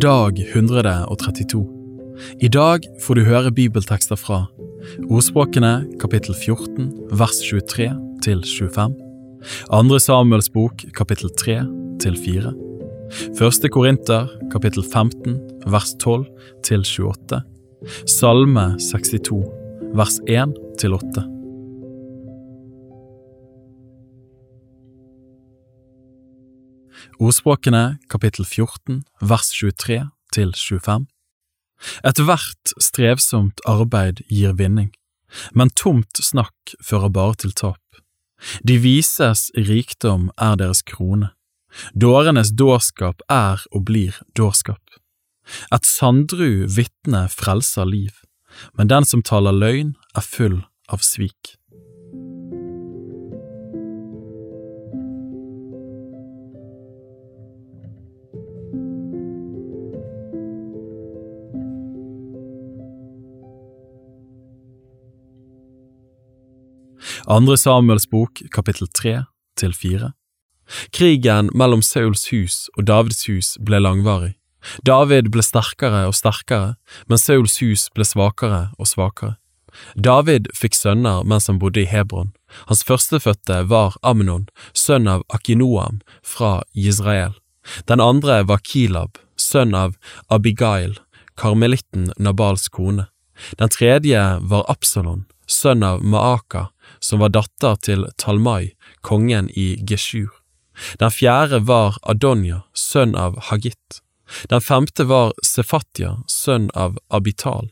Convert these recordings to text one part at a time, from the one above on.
Dag 132 I dag får du høre bibeltekster fra Ordspråkene kapittel 14 vers 23 til 25 Andre Samuels bok kapittel 3 til 4 Første Korinter kapittel 15 vers 12 til 28 Salme 62 vers 1 til 8 Ordspråkene kapittel 14 vers 23 til 25 Ethvert strevsomt arbeid gir vinning, men tomt snakk fører bare til tap. De vises rikdom er deres krone. Dårenes dårskap er og blir dårskap. Et sandru vitne frelser liv, men den som taler løgn er full av svik. Andre Samuels bok, kapittel 3 til 4 Krigen mellom Sauls hus og Davids hus ble langvarig. David ble sterkere og sterkere, men Sauls hus ble svakere og svakere. David fikk sønner mens han bodde i Hebron. Hans førstefødte var Amnon, sønn av Akinoam fra Israel. Den andre var Kilab, sønn av Abigail, karmelitten Nabals kone. Den tredje var Absalon, sønn av Maaka, som var datter til Talmai, kongen i Geshur. Den fjerde var Adonja, sønn av Hagit. Den femte var Sefatia, sønn av Abital.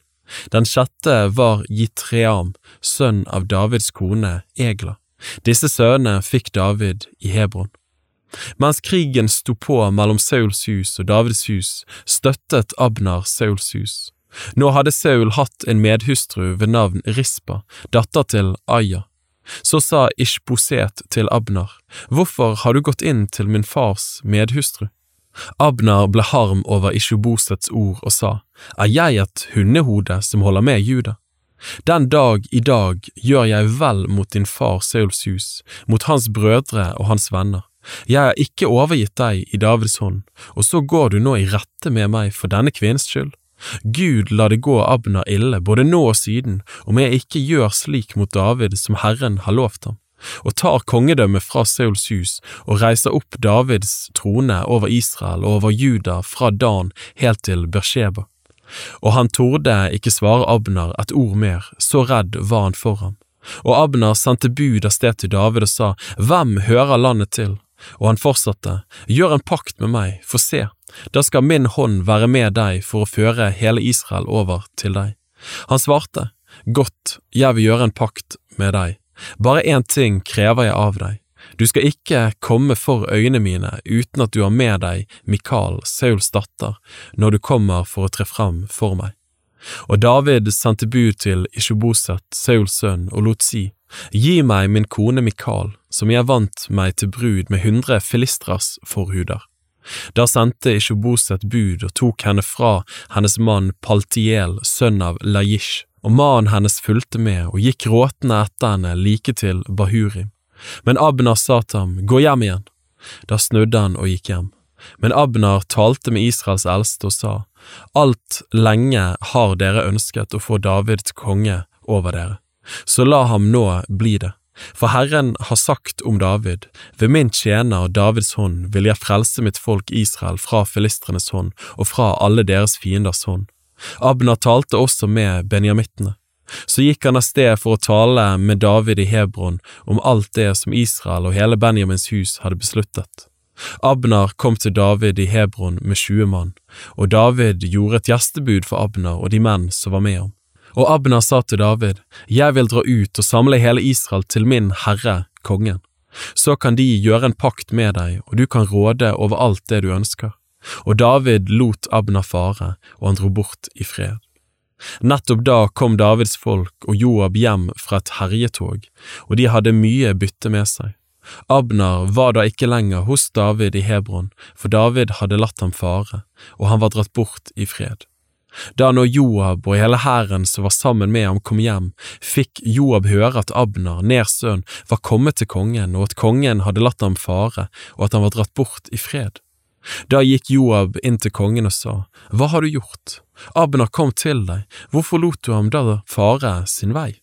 Den sjette var Jitream, sønn av Davids kone Egla. Disse sønnene fikk David i Hebron. Mens krigen sto på mellom Sauls hus og Davids hus, støttet Abnar Sauls hus. Nå hadde Saul hatt en medhustru ved navn Rispa, datter til Aya. Så sa Ishboset til Abner, Hvorfor har du gått inn til min fars medhustru? Abner ble harm over Ishubosets ord og sa, Er jeg et hundehode som holder med Juda? Den dag i dag gjør jeg vel mot din far Sauls hus, mot hans brødre og hans venner. Jeg har ikke overgitt deg i Davids hånd, og så går du nå i rette med meg for denne kvinnens skyld. Gud la det gå Abner ille, både nå og siden, om jeg ikke gjør slik mot David som Herren har lovt ham, og tar kongedømmet fra Seuls hus og reiser opp Davids trone over Israel og over Juda fra Dan helt til Bersheba. Og han torde ikke svare Abner et ord mer, så redd var han for ham. Og Abner sendte bud av sted til David og sa, Hvem hører landet til? Og han fortsatte, Gjør en pakt med meg, for se, da skal min hånd være med deg for å føre hele Israel over til deg. Han svarte, Godt, jeg vil gjøre en pakt med deg, bare én ting krever jeg av deg. Du skal ikke komme for øynene mine uten at du har med deg Mikael, Sauls datter, når du kommer for å tre fram for meg. Og David sendte bud til Ishoboset, Sauls sønn, og lot si, Gi meg min kone Mikael, som jeg vant meg til brud med hundre filistras forhuder. Da sendte Ishoboset bud og tok henne fra hennes mann Paltiel, sønn av Laish, og mannen hennes fulgte med og gikk gråtende etter henne like til Bahurim. Men Abner sa til ham, gå hjem igjen. Da snudde han og gikk hjem. Men Abner talte med Israels eldste og sa, alt lenge har dere ønsket å få David konge over dere, så la ham nå bli det. For Herren har sagt om David, ved min tjener Davids hånd vil jeg frelse mitt folk Israel fra filistrenes hånd og fra alle deres fienders hånd. Abner talte også med benjamittene. Så gikk han av sted for å tale med David i Hebron om alt det som Israel og hele Benjamins hus hadde besluttet. Abner kom til David i Hebron med tjue mann, og David gjorde et gjestebud for Abner og de menn som var med ham. Og Abner sa til David, Jeg vil dra ut og samle hele Israel til min herre, kongen. Så kan de gjøre en pakt med deg, og du kan råde over alt det du ønsker. Og David lot Abner fare, og han dro bort i fred. Nettopp da kom Davids folk og Joab hjem fra et herjetog, og de hadde mye bytte med seg. Abner var da ikke lenger hos David i Hebron, for David hadde latt ham fare, og han var dratt bort i fred. Da nå Joab og hele hæren som var sammen med ham kom hjem, fikk Joab høre at Abner, Ners sønn, var kommet til kongen, og at kongen hadde latt ham fare, og at han var dratt bort i fred. Da gikk Joab inn til kongen og sa, Hva har du gjort? Abner kom til deg, hvorfor lot du ham da fare sin vei?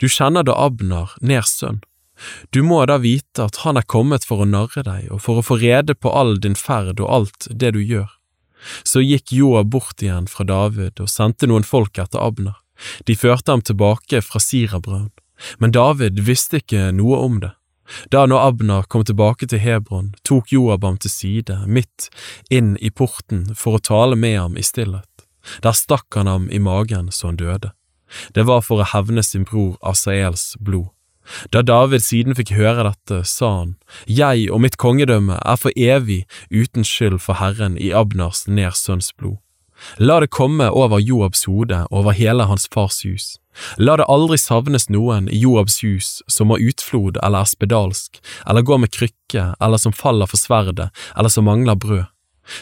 Du kjenner da Abner, Ners sønn. Du må da vite at han er kommet for å narre deg og for å få rede på all din ferd og alt det du gjør. Så gikk Joab bort igjen fra David og sendte noen folk etter Abner. De førte ham tilbake fra Sirabrønnen, men David visste ikke noe om det. Da når Abner kom tilbake til Hebron, tok Joab ham til side, midt inn i porten, for å tale med ham i stillhet. Der stakk han ham i magen så han døde. Det var for å hevne sin bror Asaels blod. Da David siden fikk høre dette, sa han, Jeg og mitt kongedømme er for evig uten skyld for Herren i Abners nersønns blod. La det komme over Joabs hode over hele hans fars hus. La det aldri savnes noen i Joabs hus som har utflod eller er spedalsk, eller går med krykke, eller som faller for sverdet, eller som mangler brød.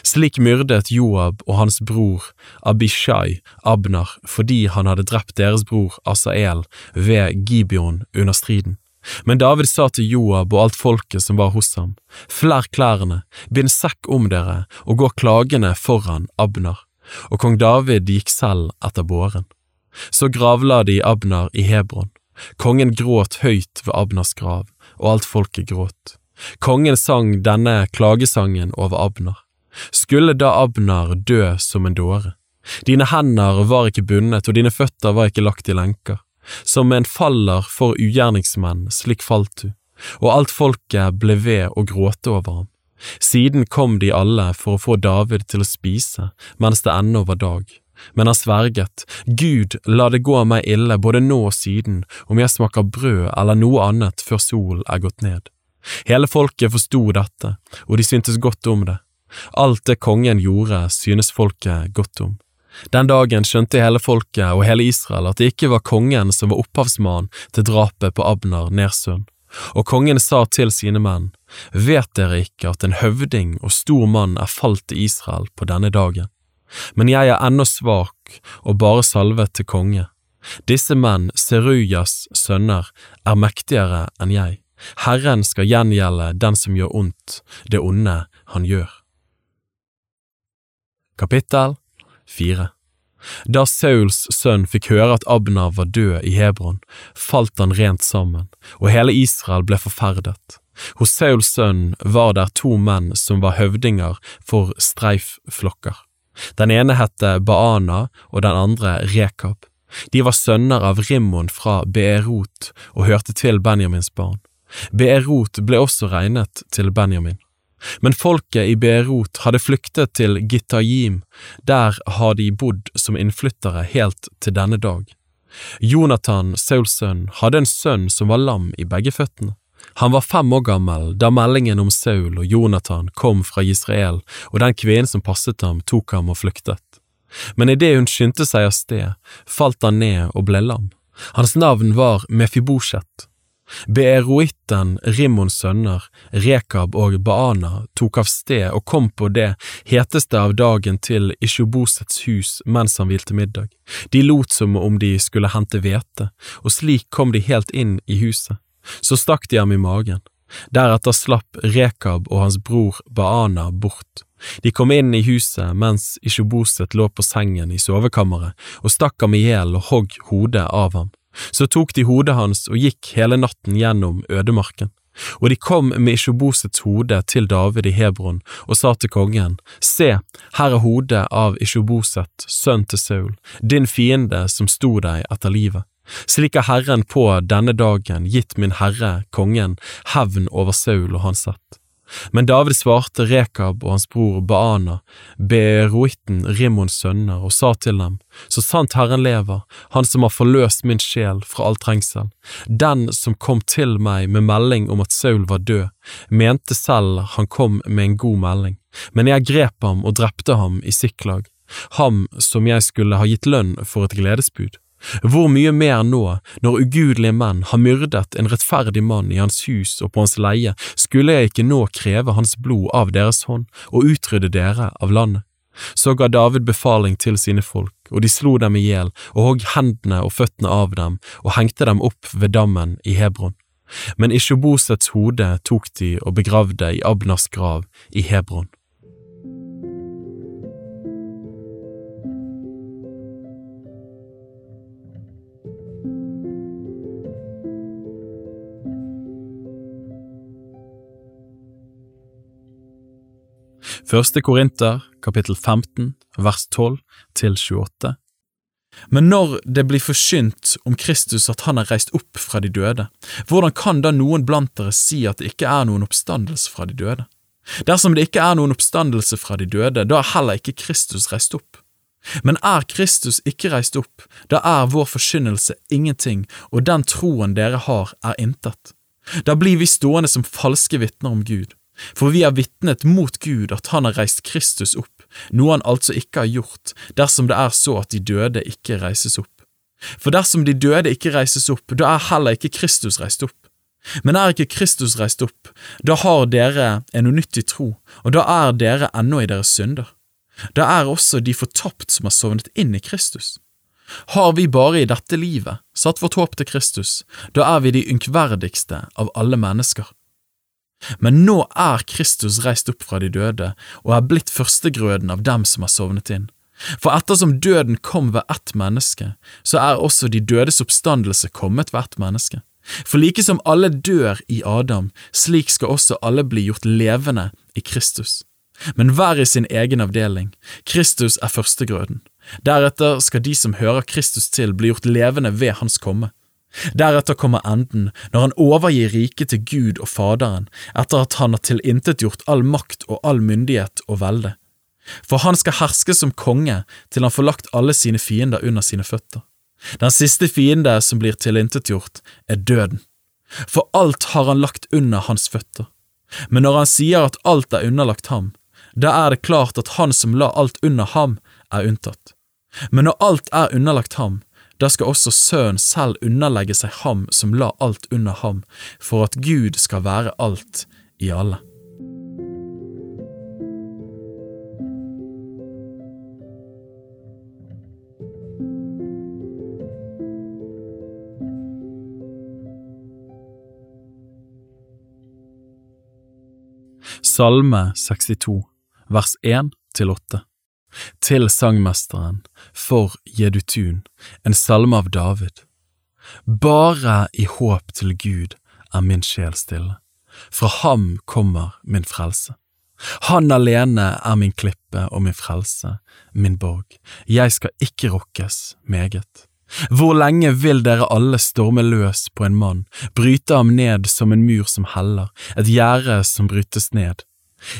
Slik myrdet Joab og hans bror Abishai Abner fordi han hadde drept deres bror Asael ved Gibeon under striden. Men David sa til Joab og alt folket som var hos ham, flær klærne, bind sekk om dere og gå klagende foran Abner. Og kong David gikk selv etter båren. Så gravla de Abner i Hebron. Kongen gråt høyt ved Abners grav, og alt folket gråt. Kongen sang denne klagesangen over Abner. Skulle da Abner dø som en dåre? Dine hender var ikke bundet, og dine føtter var ikke lagt i lenker. Som en faller for ugjerningsmenn, slik falt du, og alt folket ble ved å gråte over ham. Siden kom de alle for å få David til å spise mens det ennå var dag. Men han sverget, Gud, la det gå meg ille både nå og siden, om jeg smaker brød eller noe annet før solen er gått ned. Hele folket forsto dette, og de syntes godt om det, Alt det kongen gjorde, synes folket godt om. Den dagen skjønte hele folket og hele Israel at det ikke var kongen som var opphavsmann til drapet på Abner, Nersund, Og kongen sa til sine menn, Vet dere ikke at en høvding og stor mann er falt i Israel på denne dagen? Men jeg er ennå svak og bare salvet til konge. Disse menn, Serujas sønner, er mektigere enn jeg. Herren skal gjengjelde den som gjør ondt, det onde han gjør. Kapittel 4 Da Sauls sønn fikk høre at Abner var død i Hebron, falt han rent sammen, og hele Israel ble forferdet. Hos Sauls sønn var der to menn som var høvdinger for streifflokker. Den ene het Baana og den andre Rekab. De var sønner av Rimmon fra Beerot og hørte til Benjamins barn. Beerot ble også regnet til Benjamin. Men folket i Beirut hadde flyktet til Gitajim, der har de bodd som innflyttere helt til denne dag. Jonathan, Sauls sønn, hadde en sønn som var lam i begge føttene. Han var fem år gammel da meldingen om Saul og Jonathan kom fra Israel, og den kvinnen som passet ham, tok ham og flyktet. Men idet hun skyndte seg av sted, falt han ned og ble lam. Hans navn var Mefibosjet, Beeroitten Rimmons sønner, Rekab og Baana, tok av sted og kom på det heteste av dagen til Ishobosets hus mens han hvilte middag. De lot som om de skulle hente hvete, og slik kom de helt inn i huset. Så stakk de ham i magen. Deretter slapp Rekab og hans bror Baana bort. De kom inn i huset mens Ishoboset lå på sengen i sovekammeret, og stakk ham i hjel og hogg hodet av ham. Så tok de hodet hans og gikk hele natten gjennom ødemarken. Og de kom med Ishobosets hode til David i Hebron og sa til kongen, Se, her er hodet av Ishoboset, sønn til Saul, din fiende som sto deg etter livet. Slik har Herren på denne dagen gitt min herre, kongen, hevn over Saul og hans ett. Men David svarte Rekab og hans bror Baana, Beroitten Rimmons sønner, og sa til dem, Så sant Herren lever, Han som har forløst min sjel fra all trengsel, den som kom til meg med melding om at Saul var død, mente selv han kom med en god melding, men jeg grep ham og drepte ham i Siklag, ham som jeg skulle ha gitt lønn for et gledesbud. Hvor mye mer nå, når ugudelige menn har myrdet en rettferdig mann i hans hus og på hans leie, skulle jeg ikke nå kreve hans blod av deres hånd og utrydde dere av landet? Så ga David befaling til sine folk, og de slo dem i hjel og hogg hendene og føttene av dem og hengte dem opp ved dammen i Hebron. Men Ishobosets hode tok de og begravde i Abnas grav i Hebron. Første Korinter, kapittel 15, vers 12 til 28. Men når det blir forkynt om Kristus at han er reist opp fra de døde, hvordan kan da noen blant dere si at det ikke er noen oppstandelse fra de døde? Dersom det ikke er noen oppstandelse fra de døde, da er heller ikke Kristus reist opp. Men er Kristus ikke reist opp, da er vår forkynnelse ingenting, og den troen dere har, er intet. Da blir vi stående som falske vitner om Gud, for vi har vitnet mot Gud at han har reist Kristus opp, noe han altså ikke har gjort, dersom det er så at de døde ikke reises opp. For dersom de døde ikke reises opp, da er heller ikke Kristus reist opp. Men er ikke Kristus reist opp, da har dere en unyttig tro, og da er dere ennå i deres synder. Da er også de fortapt som har sovnet inn i Kristus. Har vi bare i dette livet satt vårt håp til Kristus, da er vi de ynkverdigste av alle mennesker. Men nå er Kristus reist opp fra de døde og er blitt førstegrøden av dem som har sovnet inn. For ettersom døden kom ved ett menneske, så er også de dødes oppstandelse kommet ved ett menneske. For like som alle dør i Adam, slik skal også alle bli gjort levende i Kristus. Men hver i sin egen avdeling. Kristus er førstegrøden. Deretter skal de som hører Kristus til, bli gjort levende ved Hans komme. Deretter kommer enden, når han overgir riket til Gud og Faderen, etter at han har tilintetgjort all makt og all myndighet og velde. For han skal herske som konge til han får lagt alle sine fiender under sine føtter. Den siste fiende som blir tilintetgjort, er døden. For alt har han lagt under hans føtter. Men når han sier at alt er underlagt ham, da er det klart at han som la alt under ham, er unntatt. Men når alt er underlagt ham, da skal også Sønnen selv underlegge seg ham som la alt under ham, for at Gud skal være alt i alle. Salme 62, vers 1 til 8 til sangmesteren for Jedutun, en salme av David. Bare i håp til Gud er min sjel stille, fra ham kommer min frelse. Han alene er min klippe og min frelse, min borg, jeg skal ikke rokkes meget. Hvor lenge vil dere alle storme løs på en mann, bryte ham ned som en mur som heller, et gjerde som brytes ned?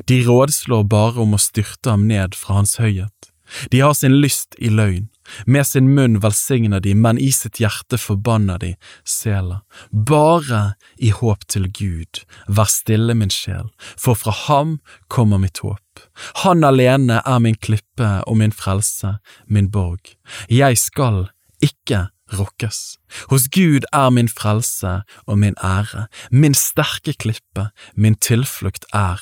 De rådslår bare om å styrte ham ned fra hans høyhet. De har sin lyst i løgn, med sin munn velsigner de, men i sitt hjerte forbanner de sela. Bare i håp til Gud, vær stille min sjel, for fra ham kommer mitt håp. Han alene er min klippe og min frelse, min borg. Jeg skal ikke rokkes. Hos Gud er min frelse og min ære, min sterke klippe, min tilflukt er